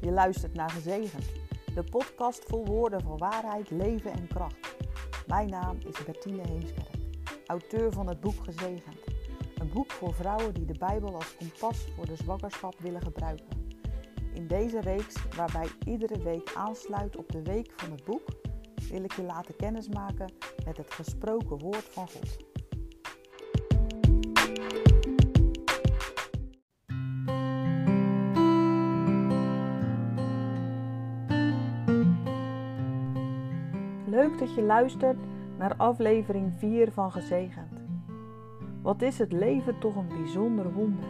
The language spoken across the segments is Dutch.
Je luistert naar Gezegend, de podcast vol woorden van waarheid, leven en kracht. Mijn naam is Bertine Heemskerk, auteur van het boek Gezegend. Een boek voor vrouwen die de Bijbel als kompas voor de zwangerschap willen gebruiken. In deze reeks, waarbij iedere week aansluit op de week van het boek, wil ik je laten kennismaken met het gesproken woord van God. Leuk dat je luistert naar aflevering 4 van Gezegend. Wat is het leven toch een bijzonder wonder?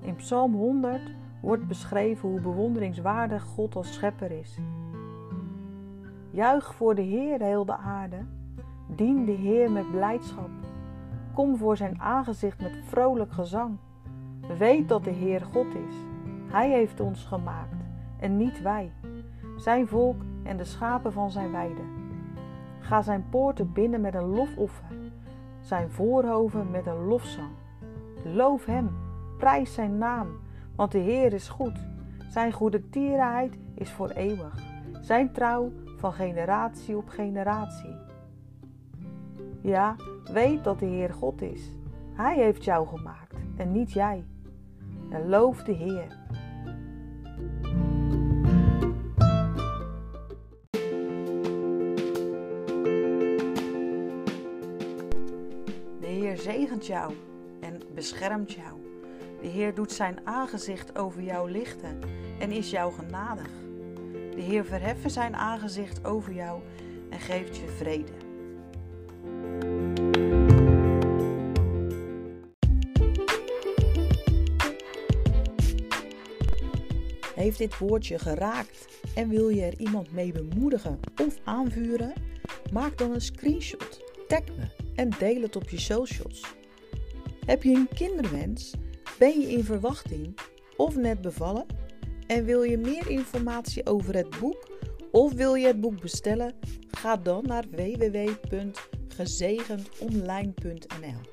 In Psalm 100 wordt beschreven hoe bewonderingswaardig God als schepper is. Juich voor de Heer heel de aarde, dien de Heer met blijdschap. Kom voor zijn aangezicht met vrolijk gezang. Weet dat de Heer God is. Hij heeft ons gemaakt en niet wij, zijn volk en de schapen van zijn weide. Ga zijn poorten binnen met een lofoffer, zijn voorhoven met een lofzang. Loof hem, prijs zijn naam, want de Heer is goed. Zijn goede tierenheid is voor eeuwig, zijn trouw van generatie op generatie. Ja, weet dat de Heer God is. Hij heeft jou gemaakt en niet jij. En loof de Heer. De Heer zegent jou en beschermt jou. De Heer doet zijn aangezicht over jou lichten en is jou genadig. De Heer verheffen zijn aangezicht over jou en geeft je vrede. Heeft dit woordje geraakt en wil je er iemand mee bemoedigen of aanvuren? Maak dan een screenshot, tag me en deel het op je socials. Heb je een kinderwens? Ben je in verwachting of net bevallen? En wil je meer informatie over het boek of wil je het boek bestellen? Ga dan naar www.gezegendonline.nl